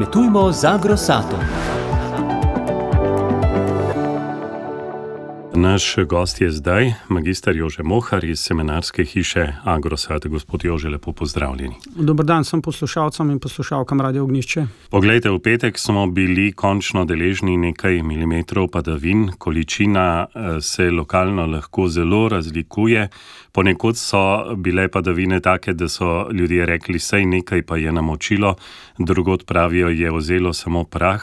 Kmetujmo z agrosatom. Naš gost je zdaj magistr Jože Mohar iz seminarske hiše Agrosat. Gospod Jože, lepo pozdravljeni. Dobar dan, sem poslušalcem in poslušalkam Radio Ognišče. Poglejte, v petek smo bili končno deležni nekaj milimetrov padavin. Količina eh, se lokalno lahko zelo razlikuje. Ponekod so bile padavine take, da so ljudje rekli, sej nekaj pa je namočilo, drugod pravijo, je vzelo samo prah.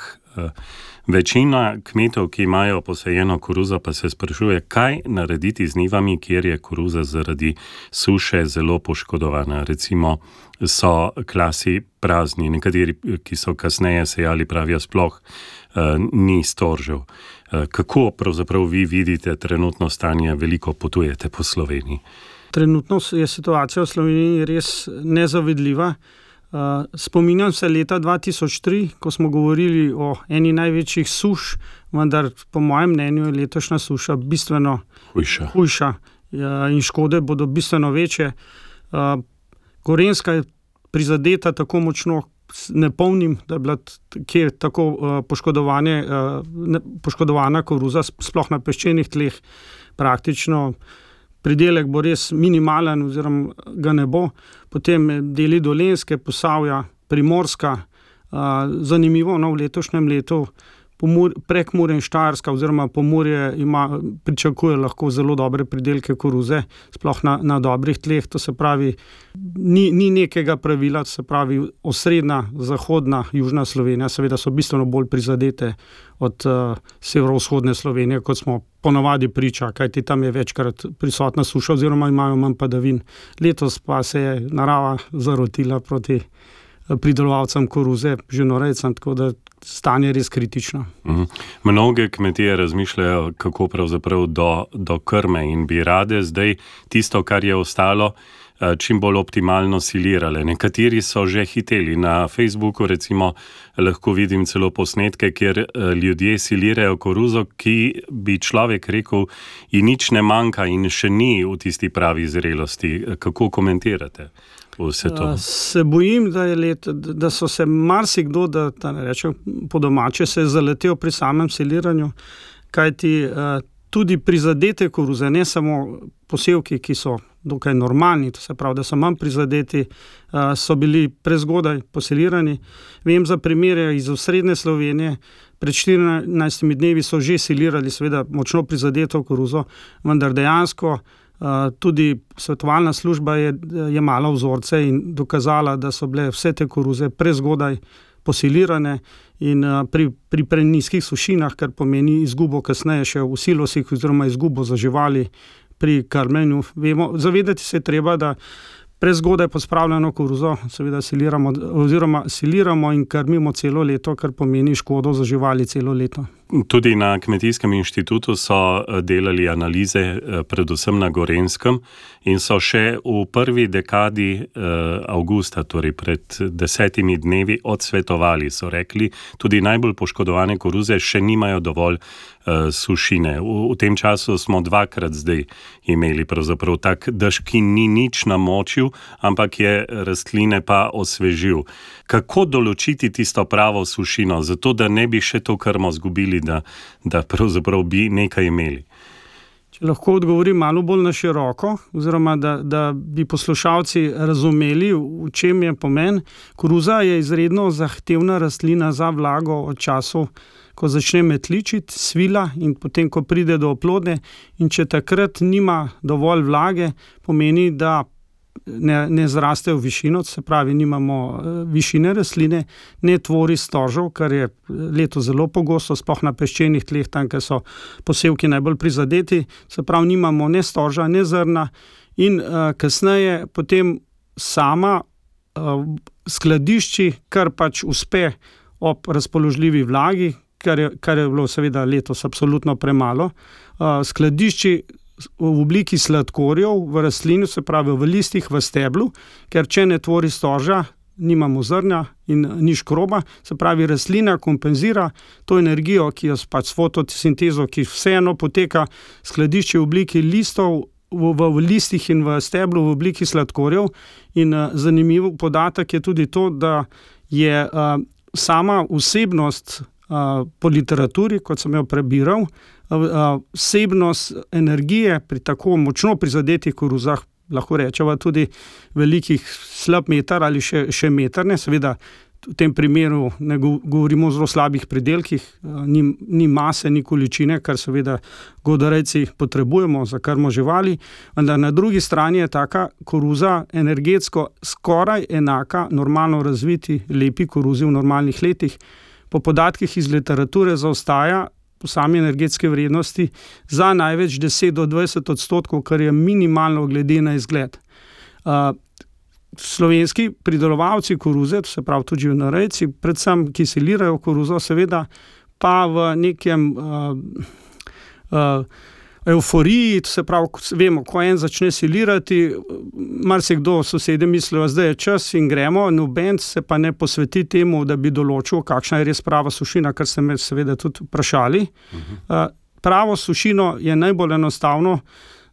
Eh, Večina kmetov, ki imajo posajeno koruzo, pa se sprašuje, kaj narediti z njivami, kjer je koruza zaradi suše zelo poškodovana. Recimo so klasi prazni, nekateri, ki so kasneje sejali, pravijo sploh uh, ni storžev. Uh, kako pravzaprav vi vidite trenutno stanje, veliko potujete po Sloveniji? Trenutno je situacija v Sloveniji res nezavedljiva. Uh, spominjam se leta 2003, ko smo govorili o eni največjih suš, vendar po mojem mnenju je letošnja suša bistveno hujša. hujša uh, in škode bodo bistveno večje. Uh, Gorenska je prizadeta tako močno, ne pomnim, da je bila kjer tako uh, poškodovana koruza, sploh na peščenih tleh, praktično pridelek bo res minimalen, oziroma ga ne bo, potem deli dolenske, posavja, primorska. Zanimivo, no, v letošnjem letu prek Mure in Štajerska, oziroma Pomorje, ima, pričakuje lahko zelo dobre pridelke koruze, sploh na, na dobrih tleh. To se pravi, ni, ni nekega pravila, se pravi, osrednja, zahodna, južna Slovenija, seveda so bistveno bolj prizadete od uh, severovzhodne Slovenije, kot smo ponovadi priča, kajti tam je večkrat prisotna suša, oziroma imajo manj padavin. Letos pa se je narava zarotila proti pridelovalcem koruze, živinorejcem, tako da stanje je res kritično. Mhm. Mnoge kmetije razmišljajo, kako pravzaprav do, do krme in bi rade zdaj tisto, kar je ostalo. Čim bolj optimalno silirale. Nekateri so že hiteli na Facebooku, recimo, lahko vidim celo posnetke, kjer ljudje silirajo koruzo, ki bi človek rekel, in nič ne manjka, in še ni v tisti pravi zrelosti. Kako komentirate? vse to? Se bojim, da, let, da so se marsikdo, da, da ne rečem po domače, se zaletel pri samem siliranju, kajti tudi prizadete koruze, ne samo posevki, ki so dokaj normalni, to se pravi, da so manj prizadeti, uh, so bili prezgodaj posilirani. Vem za primere iz osrednje Slovenije. Pred 14 dnevi so že silirali, seveda, močno prizadeto koruzo, vendar dejansko tudi svetovalna služba je jemala vzorce in dokazala, da so bile vse te koruze prezgodaj posilirane in pri, pri preniskih sušinah, kar pomeni izgubo kasneje še v silosih oziroma izgubo za živali pri krmenju. Vemo, zavedati se je treba, da prezgodaj pospravljeno koruzo, seveda siliramo, oziroma siliramo in krmimo celo leto, kar pomeni škodo za živali celo leto. Tudi na Kmetijskem inštitutu so eh, delali analize, eh, predvsem na Gorenskem, in so še v prvi dekadi eh, avgusta, torej pred desetimi dnevi, odsvetovali. So rekli, tudi najbolj poškodovane koruze še nimajo dovolj sušine. V, v tem času smo dvakrat zdaj imeli pravzaprav tak dež, ki ni nič namočil, ampak je rastline pa osvežil. Kako določiti tisto pravo sušino, zato da ne bi še to krmo zgubili? Naredili, da, da pravzaprav bi nekaj imeli. Če lahko odgovorim malo bolj na široko, oziroma da, da bi poslušalci razumeli, v čem je pomen. Koruza je izredno zahtevna rastlina za vlago od času, ko začne metličiti, svila in potem, ko pride do oplode. In če takrat nima dovolj vlage, pomeni, da ne, ne zraste v višino, se pravi, nimamo uh, višine rastline, ne tvori stožov, kar je leto zelo pogosto, sploh na peščenih tleh, tam, kjer so posevki najbolj prizadeti, se pravi, nimamo ne stoža, ne zrna, in uh, kasneje potem sama uh, skladišči, kar pač uspe ob razpoložljivi vlagi, kar je, kar je bilo seveda letos absolutno premalo. Uh, skladišči v obliki sladkorjev v rastlini, se pravi v listih, v steblu, ker če ne tvori stoža, nimamo zrnja in ni škroba, se pravi, rastlina kompenzira to energijo, ki jo pač s fotosintezo, ki vseeno poteka, skladišče v obliki listov. V, v, listih in v steblu, v obliki sladkorjev. In uh, zanimiv podatek je tudi to, da je uh, sama vsebnost uh, po literaturi, kot sem jo prebiral, uh, vsebnost energije pri tako močno prizadetih koruzah, lahko rečemo tudi velikih slab meter ali še, še meterne, seveda v tem primeru ne govorimo o zelo slabih pridelkih, ni, ni mase, ni količine, kar seveda godarejci potrebujemo za krmo živali. Vendar na drugi strani je taka koruza energetsko skoraj enaka normalno razviti lepi koruzi v normalnih letih. Po podatkih iz literature zaostaja po sami energetski vrednosti za največ 10 do 20 odstotkov, kar je minimalno glede na izgled. Uh, slovenski pridelovalci koruze, se pravi tudi živinarejci, predvsem ki silirajo koruzo, seveda pa v nekem uh, uh, euforiji, se pravi, vemo, ko en začne silirati, marsikdo sosede mislijo, da je čas in gremo, noben se pa ne posveti temu, da bi določil, kakšna je res prava sušina, kar ste me seveda tudi vprašali. Uh, pravo sušino je najbolj enostavno.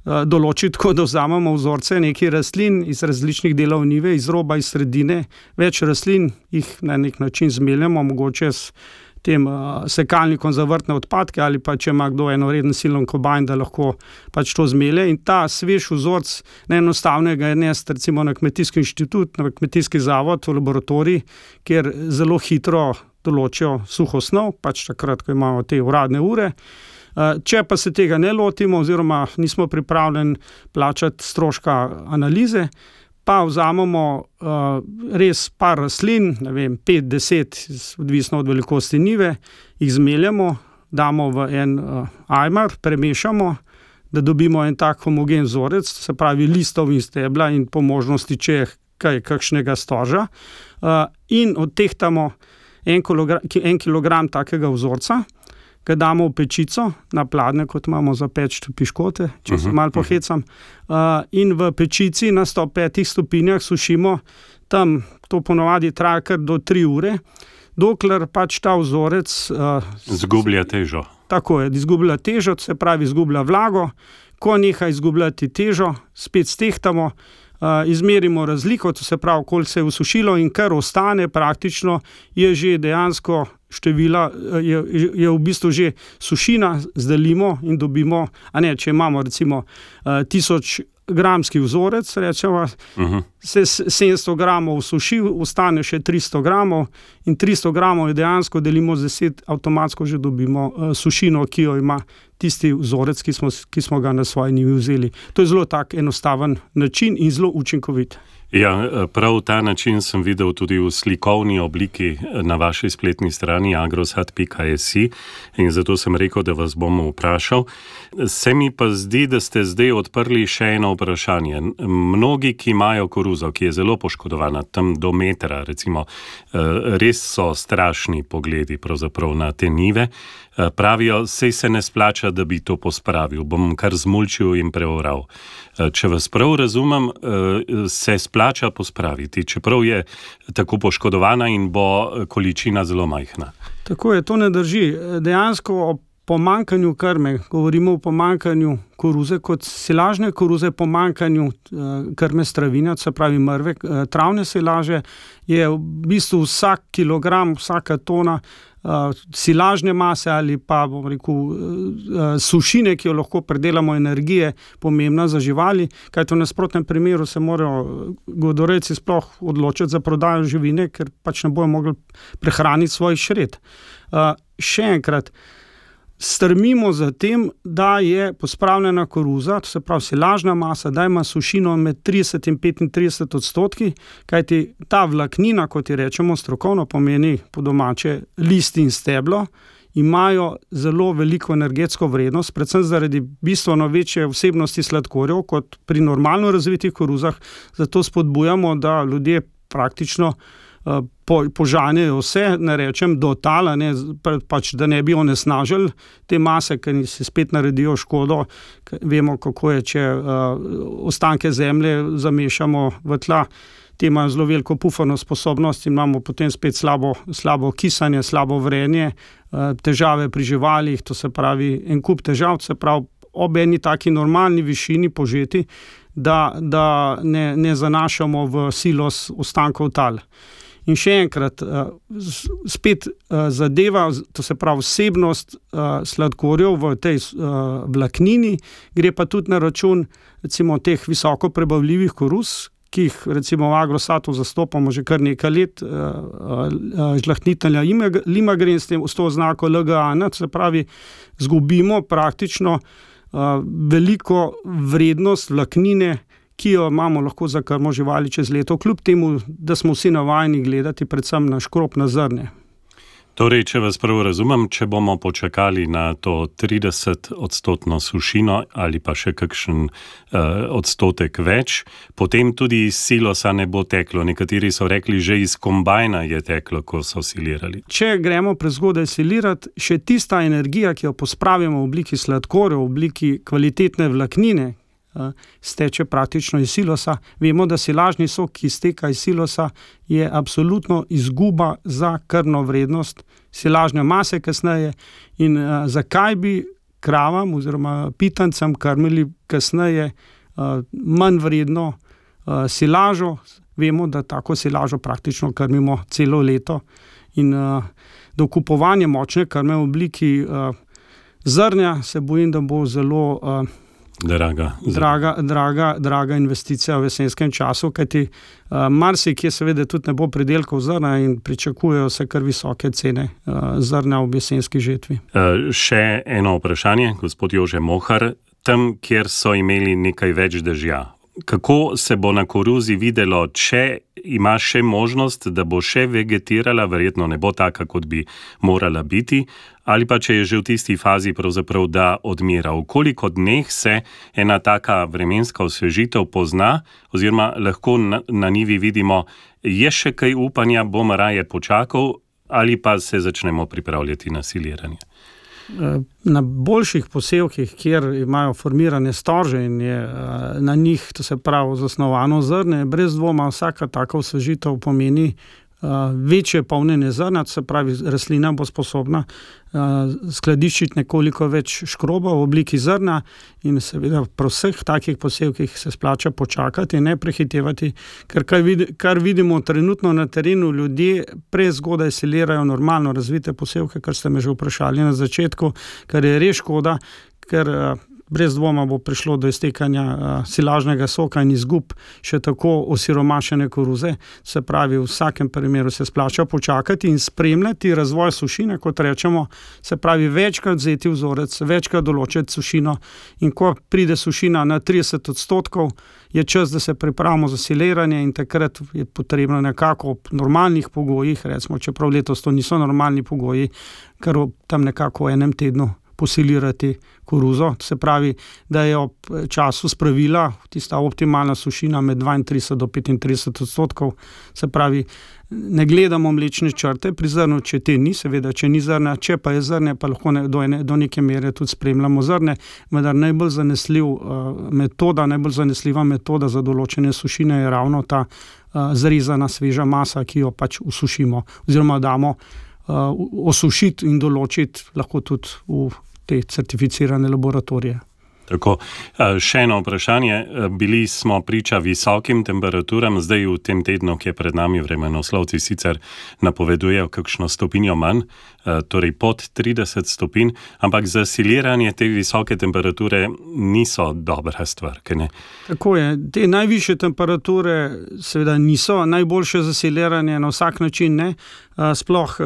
Eh, določiti, tako da vzamemo vzorce nekaj rastlin iz različnih delov nive, iz roba, iz sredine, več rastlin, jih na nek način zmeljemo, mogoče s tem uh, sekalnikom za vrtne odpadke, ali pa če ima kdo eno reden silon kobajn, da lahko pač to zmelje. In ta svež vzorc, ne enostavnega, je nes recimo na kmetijski inštitut, na kmetijski zavod, v laboratorij, kjer zelo hitro določijo suho snov, pač takrat, ko imamo te uradne ure. Eh, če pa se tega ne lotimo, oziroma nismo pripravljeni plačati stroška analize, pa vzamemo uh, res par rastlin, ne vem, pet, deset, odvisno od velikosti nive, jih zmeljemo, damo v en uh, ajmar, premešamo, da dobimo en tak homogen vzorec, se pravi listov in stebla, in po možnosti, če je kaj, kakšnega stoža, uh, in odtehtamo en, en kilogram takega vzorca ga damo v pečico, na pladne, kot imamo za peč piškote, če se mhm, malo mhm. pohecam. Uh, in v pečici na 105 stopinjah sušimo, tam to ponovadi traja kar do 3 ure, dokler pač ta vzorec. Uh, zgublja težo. Tako je, izgublja težo, se pravi, izgublja vlago. Ko neha izgubljati težo, spet stehtamo. Izmerimo razliko, to se pravi, koliko se je usušilo, in kar ostane, praktično je že dejansko števila, je, je v bistvu že sušina, zdelimo in dobimo. Ne, če imamo recimo uh, tisoč gramski vzorec, rečemo, uh -huh. se 700 gramov suši, ostane še 300 gramov, in 300 gramov dejansko delimo z 10, avtomatsko že dobimo uh, sušino, ki jo ima tisti vzorec, ki smo, ki smo ga na svoji nivi vzeli. To je zelo tak enostaven način in zelo učinkovit. Ja, prav ta način sem videl tudi v slikovni obliki na vaši spletni strani agrosat.js in zato sem rekel, da vas bom vprašal. Se mi pa zdi, da ste zdaj odprli še eno vprašanje. Mnogi, ki imajo koruzo, ki je zelo poškodovana, tam do metra, recimo, eh, res so strašni pogledi na te nive. Eh, pravijo, sej se ne splača, da bi to pospravil, bom kar zmulčil in preoral. Eh, če vas prav razumem, eh, se splača pospraviti, čeprav je tako poškodovana in bo količina zelo majhna. Tako je, to ne drži. Dejansko o pomankanju krme, govorimo o pomankanju koruze, kot silažne koruze, pomankanju krme stravina, se pravi mrve, travne silaže, je v bistvu vsak kilogram, vsaka tona silažne mase ali pa rekel, uh, sušine, ki jo lahko predelamo energije, pomembna za živali. Kaj to v nasprotnem primeru se morajo godoreci sploh odločiti za prodajo živine, ker pač ne bojo mogli prehraniti svoj šred. Uh, še enkrat strmimo za tem, da je pospravljena koruza, to se pravi, se lažna masa, da ima sušino med 30 in 35 odstotki, kajti ta vlaknina, kot jo rečemo strokovno, pomeni po domače list in steblo. Imajo zelo veliko energetsko vrednost, predvsem zaradi bistveno večje vsebnosti sladkorjev kot pri normalno razvitih koruzah. Zato spodbujamo, da ljudje praktično po, požanjejo vse, ne rečem, do tala, ne, pač, da ne bi onesnažili te mase, ker si spet naredijo škodo. Vemo, kako je, če uh, ostanke zemlje zamešamo v tla. Ti imajo zelo veliko pufano sposobnost in imamo potem spet slabo, slabo kisanje, slabo vrenje, uh, težave pri živalih, to se pravi, en kup težav, se pravi, ob eni taki normalni višini požeti, da, da ne, ne zanašamo v silos ostankov tal. In še enkrat, spet zadeva, to se pravi vsebnost sladkorjev v tej vlaknini, gre pa tudi na račun recimo, teh visoko prebavljivih koruz, ki jih recimo v agrosatu zastopamo že kar nekaj let, žlahtnitelja Limagrin s s to oznako LGA, se pravi, izgubimo praktično veliko vrednost vlaknine, ki jo imamo lahko za krmo živali čez leto, kljub temu, da smo vsi navajeni gledati predvsem na škropna zrnja. Torej, če vas prav razumem, če bomo počakali na to 30-odstotno sušino ali pa še kakšen uh, odstotek več, potem tudi iz silosa ne bo teklo. Nekateri so rekli, že iz kombajna je teklo, ko so silirali. Če gremo prezgodaj silirati, še tista energija, ki jo pospravimo v obliki sladkorja, v obliki kvalitetne vlaknine, steče praktično iz silosa. Vemo, da silažni sok, ki izteka iz silosa, je absolutno izguba za krvno vrednost silažne mase kasneje. In uh, zakaj bi kravam oziroma pitancem krmili kasneje uh, manj vredno uh, silažo? Vemo, da tako silažo praktično krmimo celo leto. In uh, dokupovanje močne krme v obliki uh, zrnja se bojim, da bo zelo. Uh, Draga, draga, draga, draga investicija v jesenskem času, kajti uh, marsikje, seveda, tudi ne bo pridelkov zrna in pričakujejo se kar visoke cene uh, zrna v jesenski žetvi. Uh, še eno vprašanje, gospod Jože Mohar. Tam, kjer so imeli nekaj več dežja, kako se bo na koruzi videlo, če ima še možnost, da bo še vegetirala, verjetno ne bo taka, kot bi morala biti, ali pa če je že v tisti fazi, da odmira. V koliko dneh se ena taka vremenska osvežitev pozna, oziroma lahko na, na njivi vidimo, je še kaj upanja, bom raje počakal, ali pa se začnemo pripravljati na siliranje. Na boljših posevkih, kjer imajo formirane storže in je na njih, to se pravi, zasnovano zrne, brez dvoma vsaka taka osvežitev pomeni večje polnjenje zrna, se pravi, rastlina bo sposobna skladiščiti nekoliko več škroba v obliki zrna, in seveda, pri vseh takih posevkih se splača počakati ne prehitevati, ker kar, vid, kar vidimo trenutno na terenu, ljudje prezgodaj silirajo normalno razvite posevke, kar ste me že vprašali na začetku, kar je res škoda, ker brez dvoma bo prišlo do iztekanja uh, silažnega soka in izgub še tako osiromašene koruze. Se pravi, v vsakem primeru se splača počakati in spremljati razvoj sušine, kot rečemo, se pravi, večkrat vzeti vzorec, večkrat določiti sušino. In ko pride sušina na 30 odstotkov, je čas, da se pripravimo za siliranje, in takrat je potrebno nekako ob normalnih pogojih, recimo, čeprav letos to niso normalni pogoji, kar tam nekako v enem tednu posilirati koruzo. Se pravi, da je ob času spravila tista optimalna sušina med 32 do 35 odstotkov. Se pravi, ne gledamo mlečne črte pri zrnu, če te ni, seveda, če ni zrna, če pa je zrne, pa lahko ne, do, ene, do neke mere tudi spremljamo zrne. Vendar najbolj zanesljiv uh, metoda, najbolj zanesljiva metoda za določene sušine je ravno ta uh, zrezana sveža masa, ki jo pač usušimo oziroma damo osušiti in določiti, lahko tudi v te certificirane laboratorije. Tako, še eno vprašanje. Bili smo priča visokim temperaturam, zdaj v tem tednu, ki je pred nami, vremenoslovci sicer napovedujejo kakšno stopinjo manj, torej pod 30 stopinj, ampak za siliranje te visoke temperature niso dobra stvar. Tako je. Te najviše temperature seveda niso najboljše za siliranje na vsak način, ne. sploh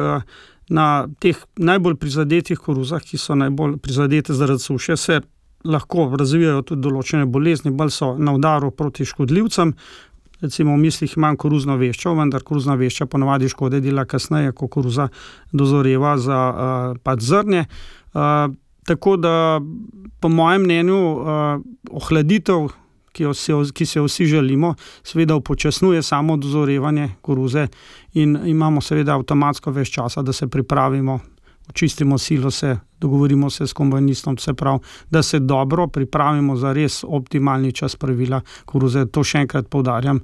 na teh najbolj prizadetih koruzah, ki so najbolj prizadete zaradi suše, se lahko razvijajo tudi določene bolezni, bolj so na udaru proti škodljivcem. Recimo v mislih imam koruzno veščo, vendar koruzna vešča ponovadi škode dela kasneje, ko koruza dozoreva za uh, pač zrnje. Uh, tako da, po mojem mnenju, uh, ohladitev ki, jo ki se jo vsi želimo, seveda upočasnjuje samo dozorevanje koruze, in imamo seveda avtomatsko več časa, da se pripravimo, očistimo silose, dogovorimo se s kombajnistom, se pravi, da se dobro pripravimo za res optimalni čas pravila koruze. To še enkrat poudarjam.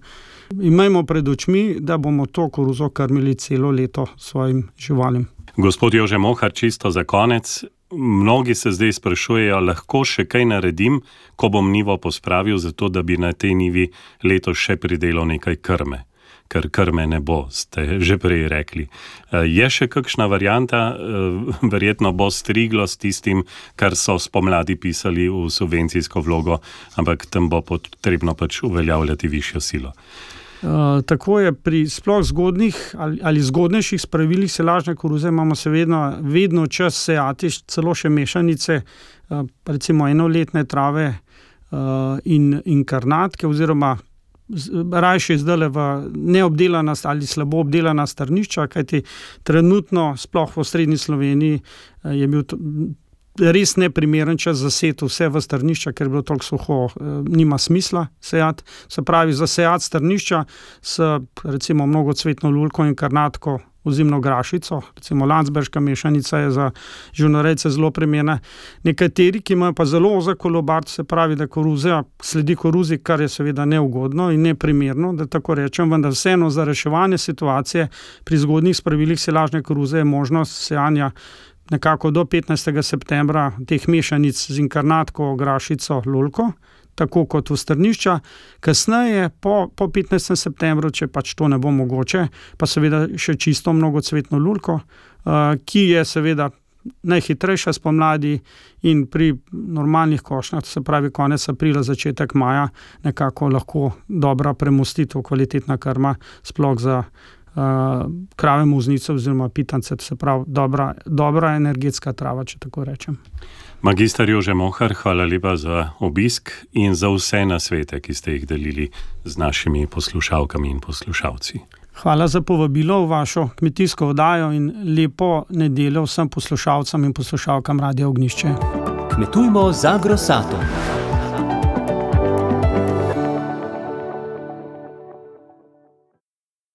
Imajmo pred očmi, da bomo to koruzo krmili celo leto svojim živalim. Gospod Jože Mohar, čisto za konec, mnogi se zdaj sprašujejo, lahko še kaj naredim, ko bom nivo pospravil, zato da bi na tej nivi letos še pridelal nekaj krme. Ker krme ne bo, ste že prej rekli. Eh, je še kakšna varijanta, eh, verjetno bo striglo s tistim, kar so spomladi pisali v subvencijsko vlogo, ampak tam bo potrebno pač uveljavljati višjo silo. Uh, tako je pri sploh zgodnih ali, ali zgodnejših spravilih se lažne koruze, imamo seveda vedno čas sejati, celo še mešanice, uh, recimo enoletne trave uh, in, in karnatke, oziroma raje zdaj v neobdelana ali slabo obdelana strnišča, kajti trenutno, sploh v srednji Sloveniji, uh, je bil. To, Res ne primeren čas za set vse v strnišča, ker je bilo tako suho, nima smisla sejati. Se pravi, za sejati strnišča s recimo mnogo cvetno lulko in karnatko ozimno grašico, recimo Landsberška mešanica je za žunorece zelo primerna. Nekateri, ki imajo pa zelo ozek kolobar, se pravi, da koruza sledi koruzi, kar je seveda neugodno in neprimerno, da tako rečem, vendar vseeno za reševanje situacije pri zgodnih spravilih silažne koruze je možnost sejanja nekako do 15. septembra teh mešanic z inkarnatko, grašico, lulko tako kot v strnišča. Kasneje, po, po 15. septembru, če pač to ne bo mogoče, pa seveda še čisto mnogo cvetno lulko, uh, ki je seveda. Najhitrejša spomladi in pri normalnih košnjah, se pravi konec aprila, začetek maja, nekako lahko dobra premustitev, kvalitetna krma, sploh za krave muznice oziroma pitance, se pravi dobra, dobra energetska trava, če tako rečem. Magister Jože Mohar, hvala lepa za obisk in za vse nasvete, ki ste jih delili z našimi poslušalkami in poslušalci. Hvala za povabilo v vašo kmetijsko oddajo in lepo nedeljo vsem poslušalcem in poslušalkam Radio Ognišče. Kmetujmo z agrosatom.